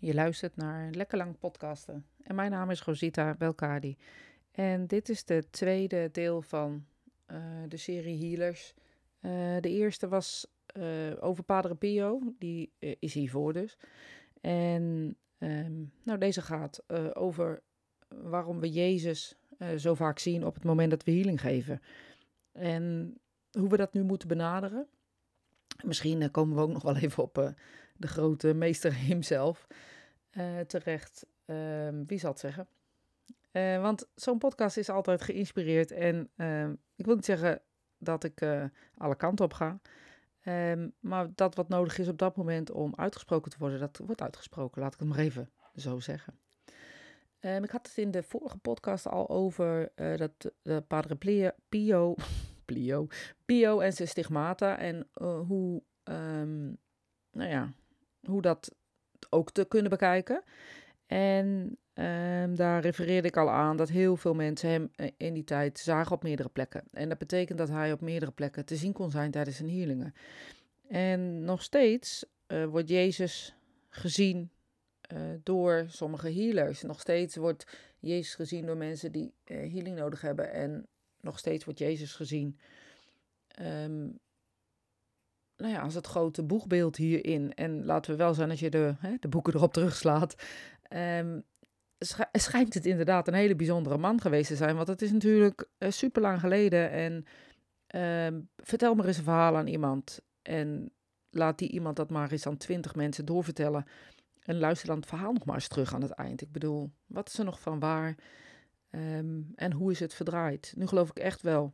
Je luistert naar Lekker Lang Podcasten. En mijn naam is Rosita Belkadi. En dit is de tweede deel van uh, de serie Healers. Uh, de eerste was uh, over Padre Pio, die is hiervoor dus. En um, nou, deze gaat over waarom we Jezus zo vaak zien op het moment dat we healing geven. En hoe we dat nu moeten benaderen. Misschien komen we ook nog wel even op de grote meester hemzelf uh, terecht. Uh, wie zal het zeggen? Want zo'n podcast is altijd geïnspireerd. En ehm, ik wil niet zeggen dat ik eh, alle kanten op ga. Ehm, maar dat wat nodig is op dat moment om uitgesproken te worden, dat wordt uitgesproken. Laat ik het maar even zo zeggen. ik had het in de vorige podcast al over dat de Padre Pio, Pio, Pio en zijn stigmata. En hoe, nou ja, hoe dat ook te kunnen bekijken. En um, daar refereerde ik al aan dat heel veel mensen hem eh, in die tijd zagen op meerdere plekken. En dat betekent dat hij op meerdere plekken te zien kon zijn tijdens zijn healingen. En nog steeds uh, wordt Jezus gezien door sommige healers. Nog steeds wordt Jezus gezien door mensen die healing nodig hebben. En nog steeds wordt Jezus gezien um, nou ja, als het grote boegbeeld hierin. En laten we wel zijn, als je de, hè, de boeken erop terugslaat. Um, schijnt het inderdaad een hele bijzondere man geweest te zijn. Want het is natuurlijk uh, super lang geleden. En uh, vertel maar eens een verhaal aan iemand. En laat die iemand dat maar eens aan twintig mensen doorvertellen. En luister dan het verhaal nog maar eens terug aan het eind. Ik bedoel, wat is er nog van waar? Um, en hoe is het verdraaid? Nu geloof ik echt wel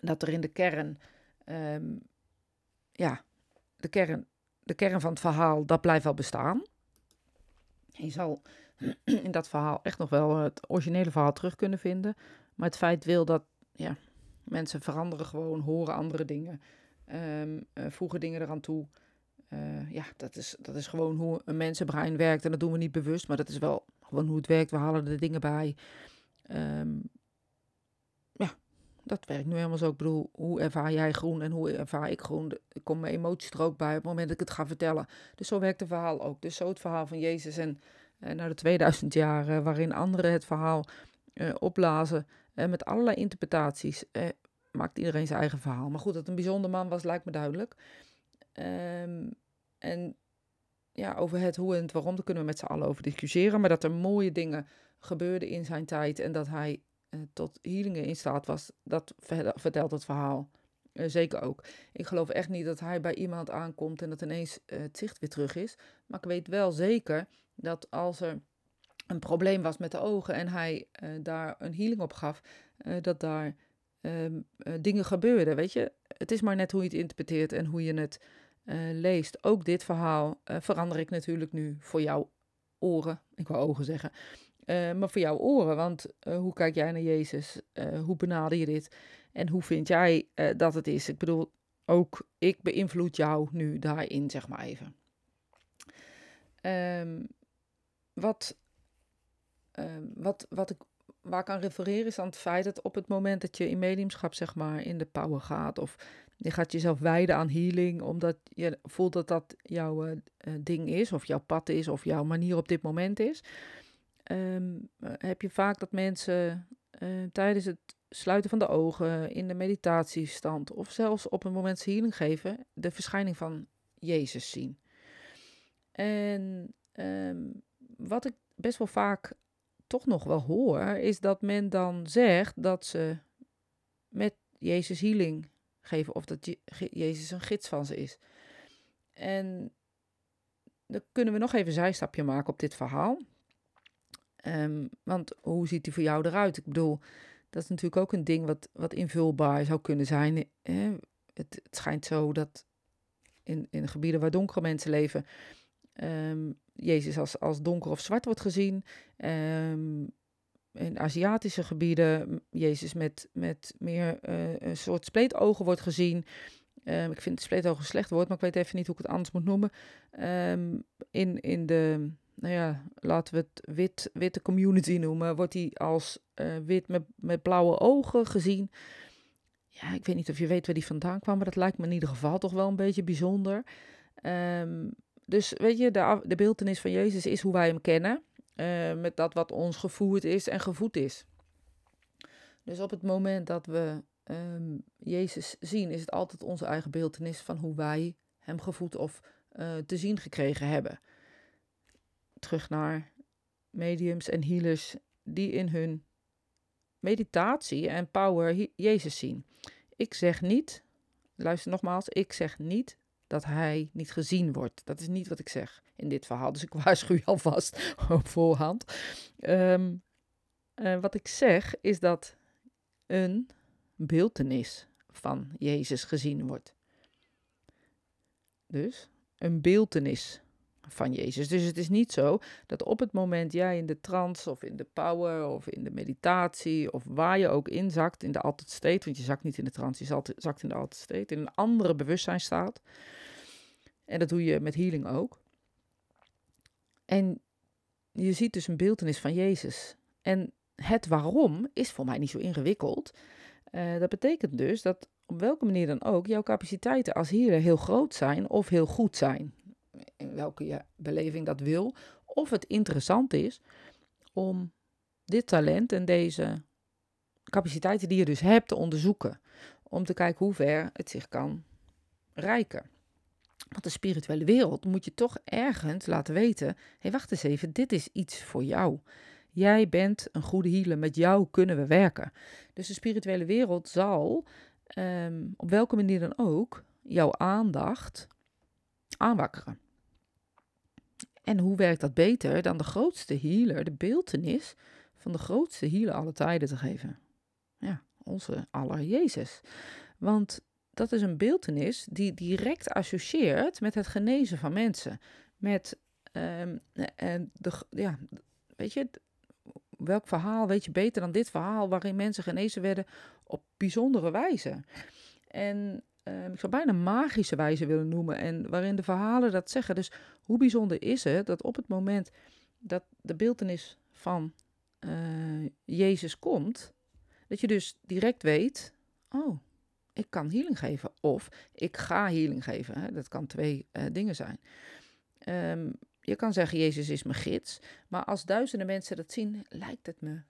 dat er in de kern um, ja, de kern, de kern van het verhaal, dat blijft wel bestaan. Je zal in dat verhaal echt nog wel het originele verhaal terug kunnen vinden. Maar het feit wil dat ja, mensen veranderen gewoon, horen andere dingen, um, uh, voegen dingen eraan toe. Uh, ja, dat is, dat is gewoon hoe een mensenbrein werkt. En dat doen we niet bewust, maar dat is wel hoe het werkt. We halen er dingen bij. Um, dat werkt nu helemaal zo. Ik bedoel, hoe ervaar jij groen en hoe ervaar ik groen? Ik kom mijn emoties er ook bij op het moment dat ik het ga vertellen. Dus zo werkt het verhaal ook. Dus zo het verhaal van Jezus en uh, na de 2000 jaar waarin anderen het verhaal uh, opblazen met allerlei interpretaties. maakt iedereen zijn eigen verhaal. Maar goed, dat een bijzonder man was, lijkt me duidelijk. Um, en ja, over het hoe en het waarom, daar kunnen we met z'n allen over discussiëren. Maar dat er mooie dingen gebeurden in zijn tijd en dat hij uh, tot healingen in staat was, dat vertelt het verhaal. Uh, zeker ook. Ik geloof echt niet dat hij bij iemand aankomt en dat ineens uh, het zicht weer terug is. Maar ik weet wel zeker dat als er een probleem was met de ogen en hij daar een healing op gaf, dat daar ehm, dingen gebeurden. Weet je, het is maar net hoe je het interpreteert en hoe je het leest. Ook dit verhaal verander ik natuurlijk nu voor jouw oren. Ik wou ogen zeggen. Uh, maar voor jouw oren, want hoe kijk jij naar Jezus? Hoe benader je dit? En hoe vind jij dat het is? Ik bedoel, ook ik beïnvloed jou nu daarin, zeg maar even. Um, wat, um, wat, wat ik, waar ik aan refereer is aan het feit dat op het moment dat je in mediumschap, zeg maar, in de power gaat, of je gaat jezelf wijden aan healing, omdat je voelt dat dat jouw ding is, of jouw pad is, of jouw manier op dit moment is um, heb je vaak dat mensen tijdens het sluiten van de ogen, in de meditatiestand of zelfs op een moment healing geven, de verschijning van Jezus zien. En um, wat ik best wel vaak toch nog wel hoor, is dat men dan zegt dat ze met Jezus healing geven of dat Jezus een gids van ze is. En dan kunnen we nog even een zijstapje maken op dit verhaal. Um, want hoe ziet die voor jou eruit? Ik bedoel, dat is natuurlijk ook een ding wat, wat invulbaar zou kunnen zijn. Hè? Het, schijnt zo dat in, in gebieden waar donkere mensen leven, um, Jezus als, als donker of zwart wordt gezien. Um, in Aziatische gebieden, Jezus met, met meer uh, een soort spleetogen wordt gezien. Um, ik vind spleetogen een slecht woord, maar ik weet even niet hoe ik het anders moet noemen. Um, in, in de nou ja, laten we het wit, witte community noemen, wordt hij als uh, wit met, met blauwe ogen gezien. Ja, ik weet niet of je weet waar die vandaan kwam, maar dat lijkt me in ieder geval toch wel een beetje bijzonder. Um, dus weet je, de, de beeldenis van Jezus is hoe wij hem kennen. Uh, met dat wat ons gevoerd is en gevoed is. Dus op het moment dat we um, Jezus zien, is het altijd onze eigen beeldenis van hoe wij hem gevoed of uh, te zien gekregen hebben. Terug naar mediums en healers die in hun meditatie en power Jezus zien. Ik zeg niet, luister nogmaals, ik zeg niet dat hij niet gezien wordt. Dat is niet wat ik zeg in dit verhaal. Dus ik waarschuw je alvast op voorhand. Um, uh, wat ik zeg is dat een beeltenis van Jezus gezien wordt. Dus een beeltenis van Jezus. Dus het is niet zo dat op het moment jij in de trance of in de power of in de meditatie of waar je ook inzakt, in de altijd state, want je zakt niet in de trance, je zakt in de altijd state, in een andere bewustzijnstaat. En dat doe je met healing ook. En je ziet dus een beeldenis van Jezus. En het waarom is voor mij niet zo ingewikkeld. Uh, dat betekent dus dat op welke manier dan ook jouw capaciteiten als hier heel groot zijn of heel goed zijn. In welke je beleving dat wil. Of het interessant is om dit talent en deze capaciteiten die je dus hebt te onderzoeken. Om te kijken hoe ver het zich kan rijken. Want de spirituele wereld moet je toch ergens laten weten: hé, hey, wacht eens even, dit is iets voor jou. Jij bent een goede healer, met jou kunnen we werken. Dus de spirituele wereld zal, ehm, op welke manier dan ook, jouw aandacht aanwakkeren. En hoe werkt dat beter dan de grootste healer, de beeltenis van de grootste healer alle tijden te geven? Ja, onze aller Jezus. Want dat is een beeltenis die direct associeert met het genezen van mensen. Met um, de, ja, weet je, welk verhaal weet je beter dan dit verhaal waarin mensen genezen werden op bijzondere wijze. En ik zou bijna magische wijze willen noemen en waarin de verhalen dat zeggen. Dus hoe bijzonder is het dat op het moment dat de beeltenis van uh, Jezus komt, dat je dus direct weet, oh, ik kan healing geven of ik ga healing geven. Hè? Dat kan twee uh, dingen zijn. Um, je kan zeggen, Jezus is mijn gids. Maar als duizenden mensen dat zien, lijkt het me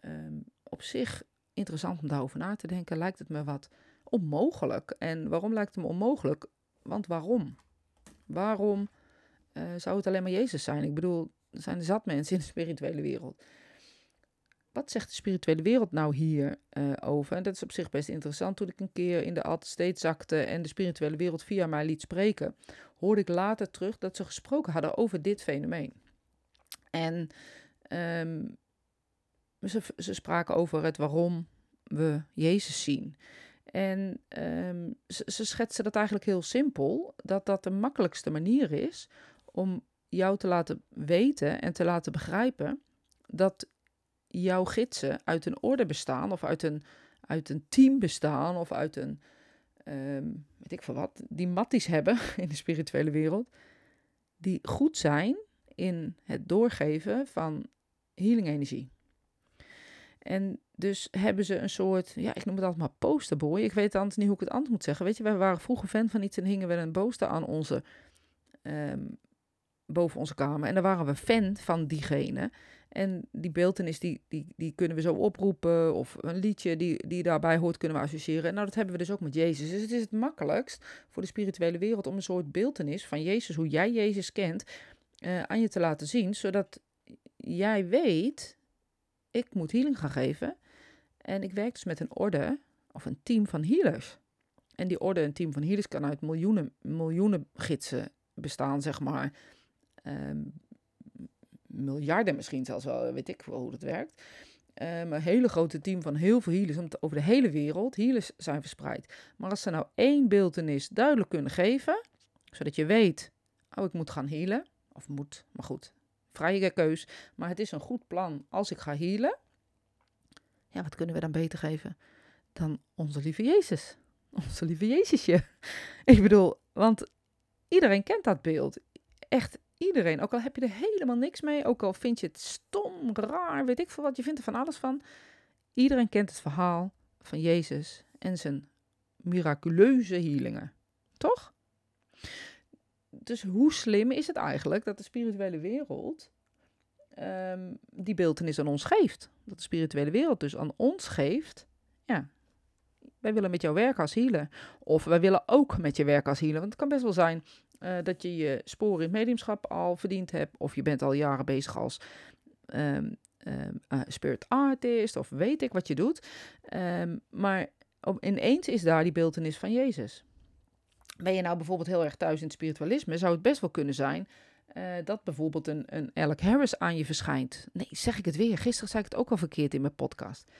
um, op zich interessant om daarover na te denken. Lijkt het me wat onmogelijk. En waarom lijkt het me onmogelijk? Want waarom? Waarom uh, zou het alleen maar Jezus zijn? Ik bedoel, er zijn zat mensen in de spirituele wereld. Wat zegt de spirituele wereld nou hier uh, over? En dat is op zich best interessant. Toen ik een keer in de alt steeds zakte en de spirituele wereld via mij liet spreken, hoorde ik later terug dat ze gesproken hadden over dit fenomeen. En um, ze, ze, spraken over het waarom we Jezus zien. En um, ze, schetsen dat eigenlijk heel simpel, dat dat de makkelijkste manier is om jou te laten weten en te laten begrijpen dat jouw gidsen uit een orde bestaan of uit een, uit een team bestaan of uit een, um, weet ik veel wat, die matties hebben in de spirituele wereld, die goed zijn in het doorgeven van healing energie. En dus hebben ze een soort, ja, ik noem het altijd maar posterboy. Ik weet anders niet hoe ik het anders moet zeggen. Weet je, wij waren vroeger fan van iets en hingen we een poster aan onze, um, boven onze kamer. En dan waren we fan van diegene. En die beeldenis, die, die, die kunnen we zo oproepen. Of een liedje die, die daarbij hoort, kunnen we associëren. Nou, dat hebben we dus ook met Jezus. Dus het is het makkelijkst voor de spirituele wereld om een soort beeldenis van Jezus, hoe jij Jezus kent, uh, aan je te laten zien. Zodat jij weet, ik moet healing gaan geven. En ik werk dus met een orde of een team van healers. En die orde, een team van healers, kan uit miljoenen, miljoenen gidsen bestaan, zeg maar. Um, miljarden misschien zelfs wel, weet ik wel hoe dat werkt. Um, een hele grote team van heel veel healers over de hele wereld. Healers zijn verspreid. Maar als ze nou één beeldenis duidelijk kunnen geven, zodat je weet, oh ik moet gaan healen. Of moet, maar goed, vrije keus. Maar het is een goed plan als ik ga healen. Ja, wat kunnen we dan beter geven dan onze lieve Jezus? Onze lieve Jezusje. Ik bedoel, want iedereen kent dat beeld. Echt iedereen, ook al heb je er helemaal niks mee, ook al vind je het stom, raar, weet ik veel wat, je vindt er van alles van. Iedereen kent het verhaal van Jezus en zijn miraculeuze healingen. Toch? dus hoe slim is het eigenlijk dat de spirituele wereld ehm, die beeldenis aan ons geeft? Dat de spirituele wereld dus aan ons geeft. Ja, wij willen met jou werken als healer. Of wij willen ook met je werken als healer. Want het kan best wel zijn uh, dat je je sporen in het mediumschap al verdiend hebt. Of je bent al jaren bezig als um, uh, spirit artist. Of weet ik wat je doet. Maar op, ineens is daar die beeldenis van Jezus. Ben je nou bijvoorbeeld heel erg thuis in het spiritualisme, zou het best wel kunnen zijn uh, dat bijvoorbeeld een, een Alec Harris aan je verschijnt. Nee, zeg ik het weer. Gisteren zei ik het ook al verkeerd in mijn podcast.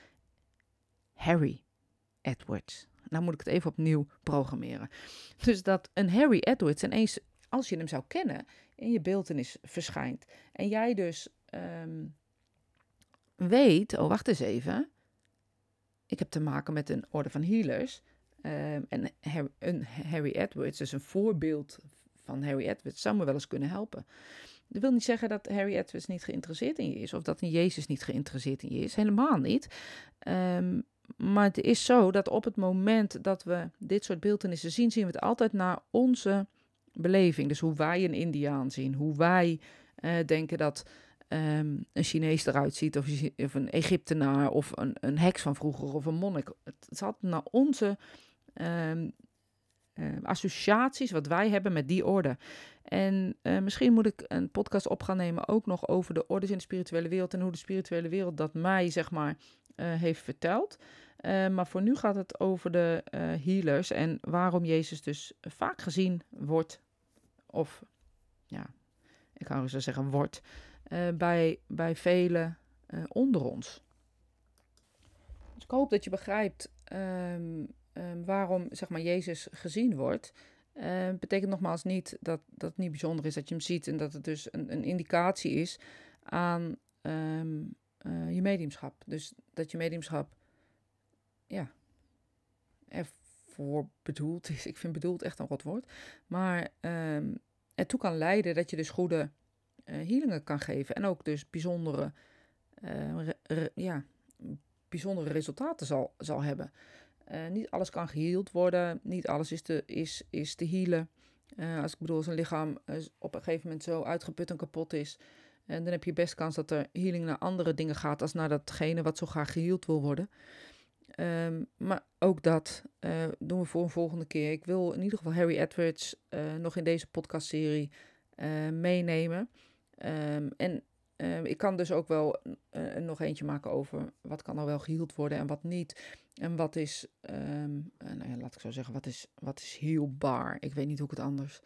Harry Edwards. Nou moet ik het even opnieuw programmeren. Dus dat een Harry Edwards ineens, als je hem zou kennen, in je beeldenis verschijnt. En jij dus um, weet, oh wacht eens even. Ik heb te maken met een orde van healers. Um, en een Harry Edwards, dus een voorbeeld van Harry Edwards, zou me wel eens kunnen helpen. Dat wil niet zeggen dat Harry Edwards niet geïnteresseerd in je is, of dat een Jezus niet geïnteresseerd in je is. Helemaal niet. Um, maar het is zo dat op het moment dat we dit soort beeldenissen zien, zien we het altijd naar onze beleving. Dus hoe wij een Indiaan zien, hoe wij uh, denken dat um, een Chinees eruit ziet, of, of, een Egyptenaar, of een, een heks van vroeger, of een monnik. Het, zat naar onze uh, associaties, wat wij hebben met die orde. En uh, misschien moet ik een podcast op gaan nemen ook nog over de orders in de spirituele wereld en hoe de spirituele wereld dat mij, zeg maar, uh, heeft verteld. Maar voor nu gaat het over de healers en waarom Jezus dus vaak gezien wordt, of ja, ik zou zo zeggen wordt, bij, bij velen onder ons. Dus ik hoop dat je begrijpt um, um, waarom zeg maar, Jezus gezien wordt. Uh, betekent nogmaals niet dat, dat het niet bijzonder is dat je hem ziet en dat het dus een, een indicatie is aan um, uh, je mediumschap. Dus dat je mediumschap, ja, ervoor bedoeld is. Ik vind bedoeld echt een rot woord. Maar um, ertoe kan leiden dat je dus goede uh, healingen kan geven. En ook dus bijzondere, re, re, ja, bijzondere resultaten zal, zal hebben. Uh, niet alles kan geheeld worden. Niet alles is te, is, is te healen. Uh, als ik bedoel, als een lichaam op een gegeven moment zo uitgeput en kapot is, en dan heb je best kans dat er healing naar andere dingen gaat als naar datgene wat zo graag geheeld wil worden. Um, maar ook dat doen we voor een volgende keer. Ik wil in ieder geval Harry Edwards nog in deze podcastserie uh, meenemen. Um, en ik kan dus ook wel nog eentje maken over wat kan er wel geheeld worden en wat niet. En wat is, um, nou ja, laat ik zo zeggen, wat is, wat is healbaar? Ik weet niet hoe ik het anders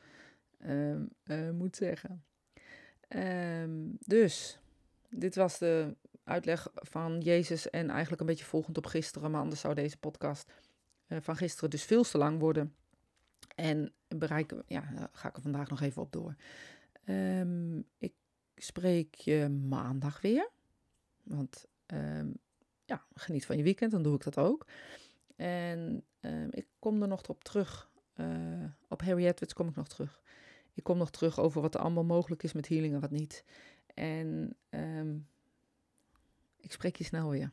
moet zeggen. Dus, dit was de uitleg van Jezus en eigenlijk een beetje volgend op gisteren, maar anders zou deze podcast van gisteren dus veel te lang worden. En bereiken, ja, daar ga ik er vandaag nog even op door. Ik spreek je maandag weer, want um, ja, geniet van je weekend, dan doe ik dat ook. En ik kom er nog op terug, uh, op Harry Edwards kom ik nog terug. Ik kom nog terug over wat er allemaal mogelijk is met healing en wat niet. En um, ik spreek je snel weer.